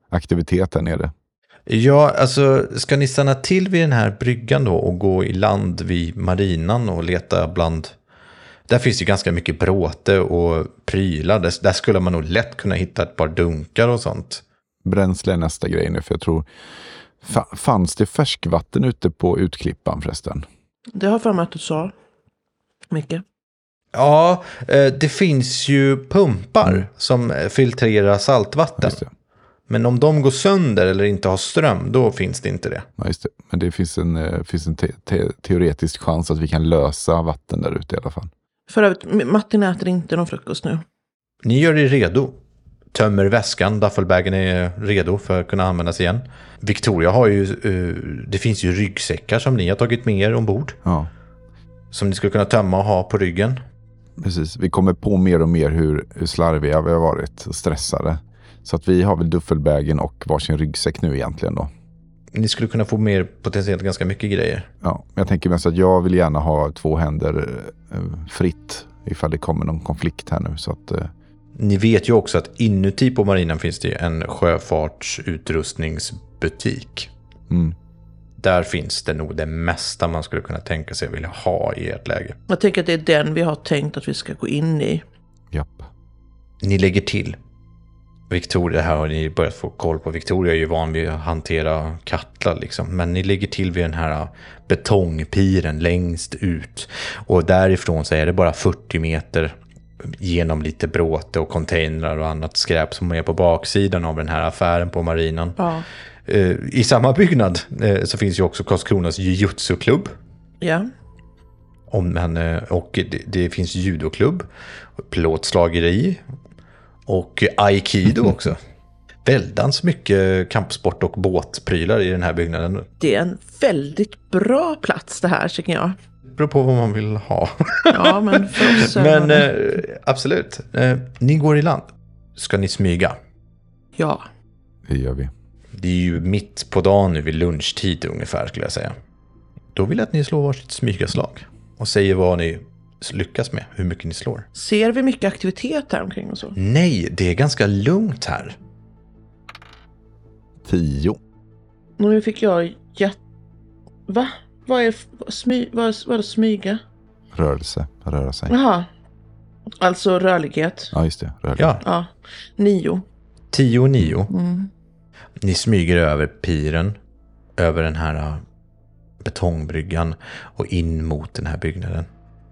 aktivitet här nere. Ja, alltså ska ni stanna till vid den här bryggan då och gå i land vid marinan och leta bland... Där finns ju ganska mycket bråte och prylar. Där, där skulle man nog lätt kunna hitta ett par dunkar och sånt. Bränsle är nästa grej nu, för jag tror... Fa- fanns det färskvatten ute på utklippan förresten? Det har för mig att du sa. Mycket. Ja, eh, det finns ju pumpar som eh, filtrerar saltvatten. Just det. Men om de går sönder eller inte har ström, då finns det inte det. Ja, just det. Men det finns en, eh, finns en te- te- teoretisk chans att vi kan lösa vatten där ute i alla fall. För övrigt, Martin äter inte någon frukost nu. Ni gör er redo. Tömmer väskan, duffelbagen är redo för att kunna användas igen. Victoria har ju, eh, det finns ju ryggsäckar som ni har tagit med er ombord. Ja, Som ni skulle kunna tömma och ha på ryggen. precis. Vi kommer på mer och mer hur, hur slarviga vi har varit och stressade. Så att vi har väl duffelbagen och varsin ryggsäck nu egentligen då. Ni skulle kunna få mer potentiellt ganska mycket grejer. Ja, jag tänker mest att jag vill gärna ha två händer eh, fritt ifall det kommer någon konflikt här nu. Så att, eh, Ni vet ju också att inuti på marinen finns det en sjöfartsutrustningsbutik. mm, Där finns det nog det mesta man skulle kunna tänka sig vilja ha i ert läge. Jag tänker att det är den vi har tänkt att vi ska gå in i. japp. Ni lägger till. Victoria, här har ni börjat få koll på. Victoria är ju van vid att hantera kattlar liksom. Men ni lägger till vid den här betongpiren längst ut. Och därifrån så är det bara 40 meter genom lite bråte och containrar och annat skräp som är på baksidan av den här affären på marinen. Ja. Eh, I samma byggnad eh, så finns ju också Karlskronas jujutsu-klubb. Ja. Om, men, eh, och det, det finns judoklubb, plåtslageri och aikido också. Väldans mycket kampsport och båtprylar i den här byggnaden. Det är en väldigt bra plats det här tycker jag. Det beror på vad man vill ha. Ja, men [laughs] för oss... Men eh, eh, absolut, eh, ni går i land. Ska ni smyga? Ja. Det gör vi. Det är ju mitt på dagen nu vid lunchtid ungefär skulle jag säga. Då vill jag att ni slår varsitt smygaslag. Och säger vad ni lyckas med, hur mycket ni slår. Ser vi mycket aktivitet här omkring och så? Nej, det är ganska lugnt här. Tio. Nu fick jag jätte... Va? Vad är smy... vad är, vad är smyga? Rörelse. Röra sig. Jaha. Alltså rörlighet. Ja, just det. Rörlighet. Ja, Ja. Nio. 10 och 9. Mm. Ni smyger över piren, över den här äh, betongbryggan och in mot den här byggnaden.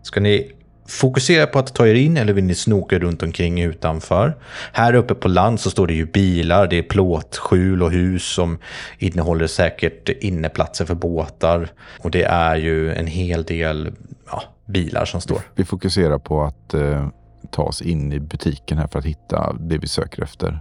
Ska ni fokusera på att ta er in eller vill ni snoka runt omkring utanför? Här uppe på land så står det ju bilar, det är plåtskjul och hus som innehåller säkert inneplatser för båtar. Och det är ju en hel del ja, bilar som står. Vi fokuserar på att eh, ta oss in i butiken här för att hitta det vi söker efter.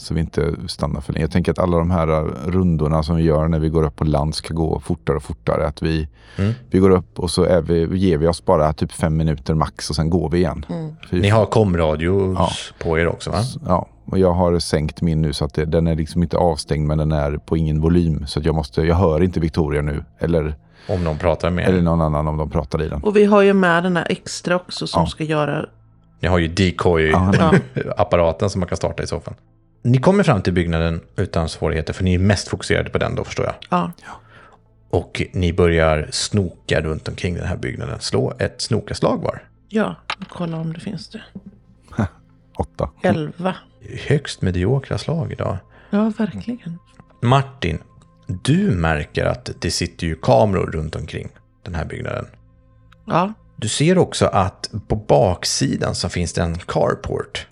Så vi inte stannar för länge. Jag tänker att alla de här rundorna som vi gör när vi går upp på land ska gå fortare och fortare. Att vi, Mm. vi går upp och så är vi, ger vi oss bara typ fem minuter max och sen går vi igen. Vi- Ni har komradio Ja. på er också va? Ja, och jag har sänkt min nu så att det, den är liksom inte avstängd men den är på ingen volym. Så att jag, måste, jag hör inte Victoria nu. Eller, Om någon pratar med eller er. någon annan om de pratar i den. Och vi har ju med den här extra också som Ja. ska göra... Ni har ju decoy-apparaten [laughs] som man kan starta i så fall. Ni kommer fram till byggnaden utan svårigheter för ni är mest fokuserade på den då förstår jag. Ja, Och ni börjar snoka runt omkring den här byggnaden. Slå ett snokaslag var. ja. Kolla om det finns det. [laughs] Åtta. Elva. Högst mediokra slag idag. Ja, verkligen. Martin, du märker att det sitter ju kameror runt omkring den här byggnaden. Ja, Du ser också att på baksidan så finns det en carport.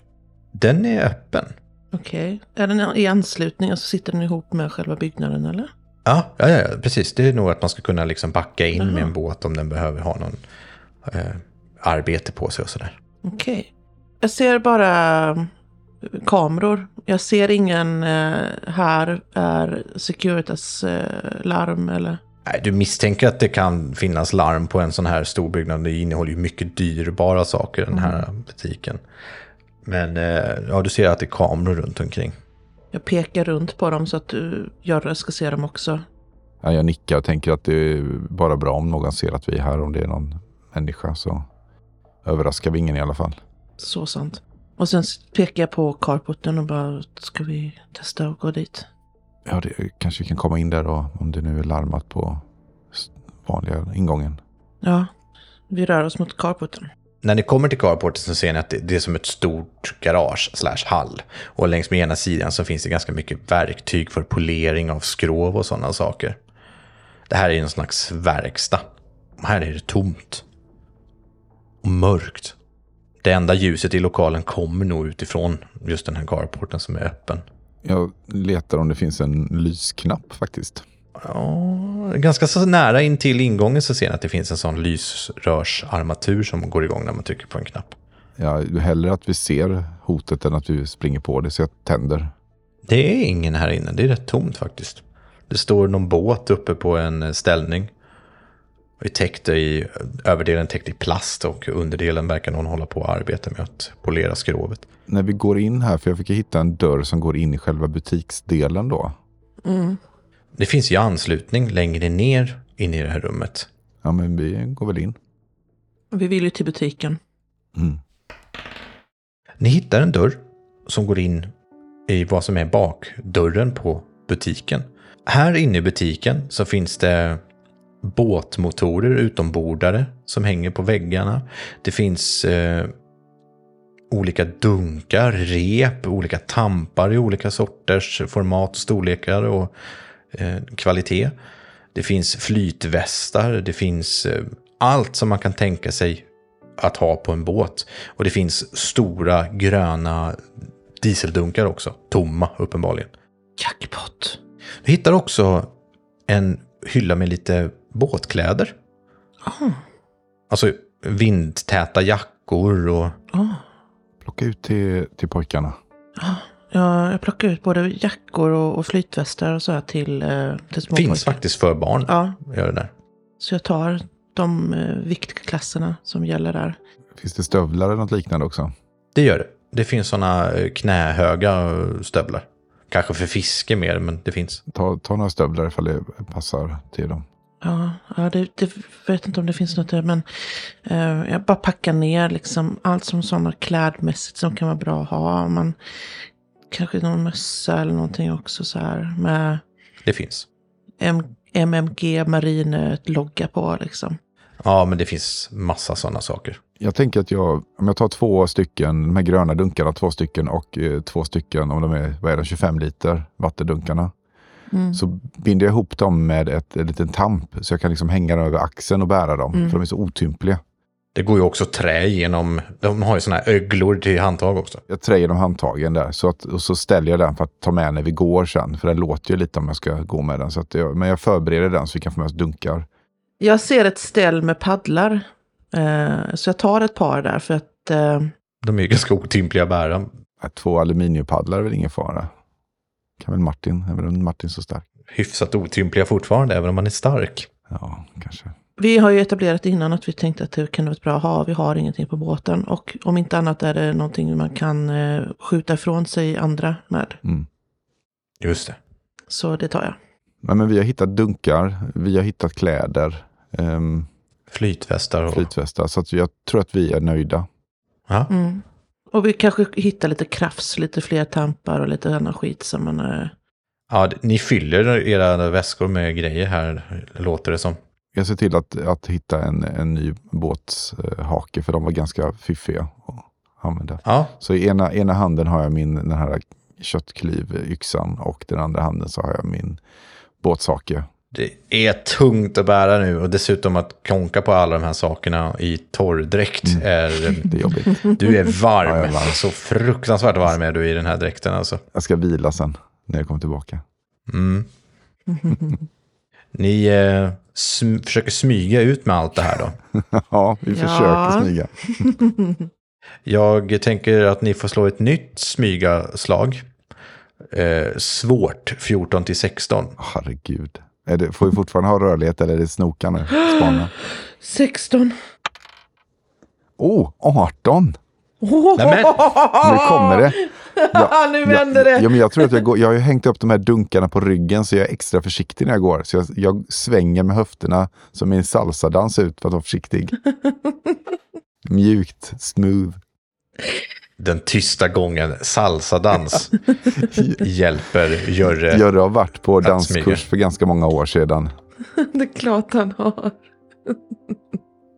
Den är öppen. Okej. Är den i anslutning och så sitter den ihop med själva byggnaden eller? Ja, ja, ja, precis. Det är nog att man ska kunna liksom backa in med Jaha. en båt om den behöver ha någon eh, arbete på sig och sådär. Okej. Jag ser bara eh, kameror. Jag ser ingen eh, här är Securitas eh, larm eller... Nej, du misstänker att det kan finnas larm på en sån här stor byggnad. Det innehåller ju mycket dyrbara saker, den här butiken. Men eh, ja, du ser att det är kameror runt omkring. Jag pekar runt på dem så att du, Görre ska se dem också. Ja, jag nickar och tänker att det är bara bra om någon ser att vi är här. Om det är någon människa så överraskar vi ingen i alla fall. Så sant. Och sen pekar jag på carporten och bara, ska vi testa att gå dit? Ja, det, kanske vi kan komma in där då, om det nu är larmat på vanliga ingången. Ja, vi rör oss mot carporten. När ni kommer till carporten så ser ni att det, är som ett stort garage slash hall. Och längs med ena sidan så finns det ganska mycket verktyg för polering av skrov och sådana saker. Det här är en slags verkstad. Och här är det tomt. Och mörkt. Det enda ljuset i lokalen kommer nog utifrån just den här carporten som är öppen. Jag letar om det finns en lysknapp faktiskt. Ja, ganska så nära in till ingången så ser ni att det finns en sån lysrörsarmatur som går igång när man trycker på en knapp. Ja, hellre att vi ser hotet än att vi springer på det, så jag tänder. Det är ingen här inne, det är rätt tomt faktiskt. Det står någon båt uppe på en ställning. Och är täckt i, överdelen täckt i plast och underdelen verkar någon hålla på att arbeta med att polera skrovet. När vi går in här, för jag fick hitta en dörr som går in i själva butiksdelen då. Mm. Det finns ju anslutning längre ner in i det här rummet. Ja, men vi går väl in. Vi vill ju till butiken. Mm. Ni hittar en dörr som går in i vad som är bakdörren på butiken. Här inne i butiken så finns det båtmotorer utombordare som hänger på väggarna. Det finns eh, olika dunkar, rep, olika tampar i olika sorters format, storlekar och kvalitet. Det finns flytvästar, det finns eh, allt som man kan tänka sig att ha på en båt. Och det finns stora gröna dieseldunkar också, tomma uppenbarligen. Jackpot. Du hittar också en hylla med lite båtkläder. Ah, Alltså vindtäta jackor och... ah. Plocka ut till, till pojkarna. Ja, jag plockar ut både jackor och, och flytvästar och så här till, eh, till små Finns faktiskt för barn. Ja, Gör det där. så jag tar de eh, viktklasserna som gäller där. Finns det stövlar eller något liknande också? Det gör det. Det finns sådana knähöga stövlar. Kanske för fiske mer, men det finns. Ta, ta några stövlar ifall det passar till dem. Ja, ja det, det vet inte om det finns något där, men eh, jag bara packar ner liksom allt som sådana klädmässigt som kan vara bra att ha. Man, kanske någon mössa eller någonting också så här med Det finns. M MMG Marine-logga på liksom. Ja, men det finns massa sådana saker. Jag tänker att jag, om jag tar två stycken, de här gröna dunkarna, två stycken och eh, två stycken, om de är, vad är det, 25 liter, vattendunkarna. Mm. Så binder jag ihop dem med ett, en liten tamp så jag kan liksom hänga dem över axeln och bära dem. Mm. För de är så otympliga. Det går ju också trä genom, de har ju sådana här öglor till handtag också. Jag trär genom handtagen där så att, och så ställer jag den för att ta med när vi går sen. För den låter ju lite om jag ska gå med den. Så att jag, men jag förbereder den så vi kan få med oss dunkar. Jag ser ett ställ med paddlar. Eh, så jag tar ett par där för att... Eh, De är ju ganska otympliga att bära. Två aluminiumpaddlar är väl ingen fara. Kan väl Martin, är väl Martin så stark? Hyfsat otympliga fortfarande, även om man är stark. Ja, kanske. Vi har ju etablerat innan att vi tänkte att det kan vara ett bra ha. Vi har ingenting på båten. Och om inte annat är det någonting man kan eh, skjuta ifrån sig andra med. Mm. Just det. Så det tar jag. Men, men vi har hittat dunkar, vi har hittat kläder, um, Flytvästar och... flytvästar. Så att jag tror att vi är nöjda. Ja. Mm. Och vi kanske hittar lite krafs, lite fler tampar och lite annan skit som man... Eh, ja, ni fyller era väskor med grejer här, låter det som. Jag ser till att, att hitta en, en ny båtshake för de var ganska fiffiga att använda. Ja, Så i ena, ena handen har jag min den här köttklyvyxan och den andra handen så har jag min båtshake. det är tungt att bära nu och dessutom att klonka på alla de här sakerna i torrdräkt är... Det är jobbigt. Du är varm. Ja, är varm. Så fruktansvärt varm är du i den här dräkten alltså. Jag ska vila sen när jag kommer tillbaka. Mm. [laughs] Ni eh, sm- försöker smyga ut med allt det här då. [laughs] ja, vi Ja. försöker smyga. [laughs] Jag tänker att ni får slå ett nytt smygaslag. Eh, svårt, 14 till 16. Herregud. Är det, får vi fortfarande ha rörlighet eller är det snoka nu? Spana. 16. Oh, 18! Nej, men- Nu kommer det. Ja, [laughs] nu vänder jag, det. ja, men jag tror att jag går, jag har ju hängt upp de här dunkarna på ryggen så jag är extra försiktig när jag går. Så jag, jag svänger med höfterna som i en salsadans ut för att vara försiktig. [laughs] Mjukt, smooth. Den tysta gången, salsadans, [laughs] hjälper Jörre. Jörre har varit på danskurs för ganska många år sedan. Det är klart han har.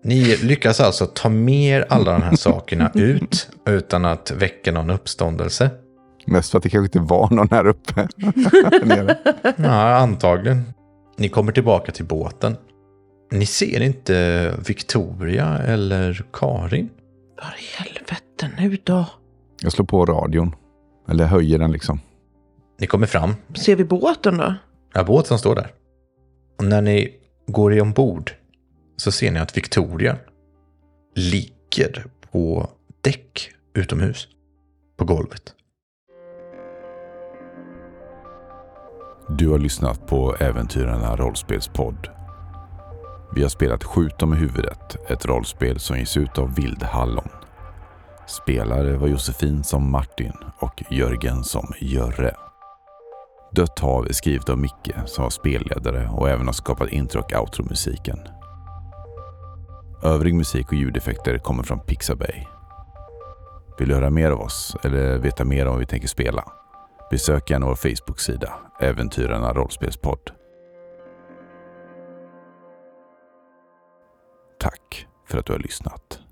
Ni lyckas alltså ta med alla de här sakerna [laughs] ut utan att väcka någon uppståndelse. Mest för att det kanske inte var någon här uppe. [laughs] Ja, antagligen. Ni kommer tillbaka till båten. Ni ser inte Victoria eller Karin. Var i helvete nu då? Jag slår på radion. Eller höjer den liksom. Ni kommer fram. Ser vi båten då? Ja, båten står där. Och när ni går i ombord så ser ni att Victoria ligger på däck utomhus. På golvet. Du har lyssnat på Äventyrarna rollspelspodd. Vi har spelat Skjut dem i huvudet, ett rollspel som ges ut av vildhallon. Spelare var Josefin som Martin och Jörgen som Jörre. Dött hav är skrivet av Micke som var spelledare och även har skapat intro och outro-musiken. Övrig musik och ljudeffekter kommer från Pixabay. Vill du höra mer av oss eller veta mer om vad vi tänker spela? Besök gärna vår Facebook-sida, Äventyrarna rollspelspodd. Tack för att du har lyssnat.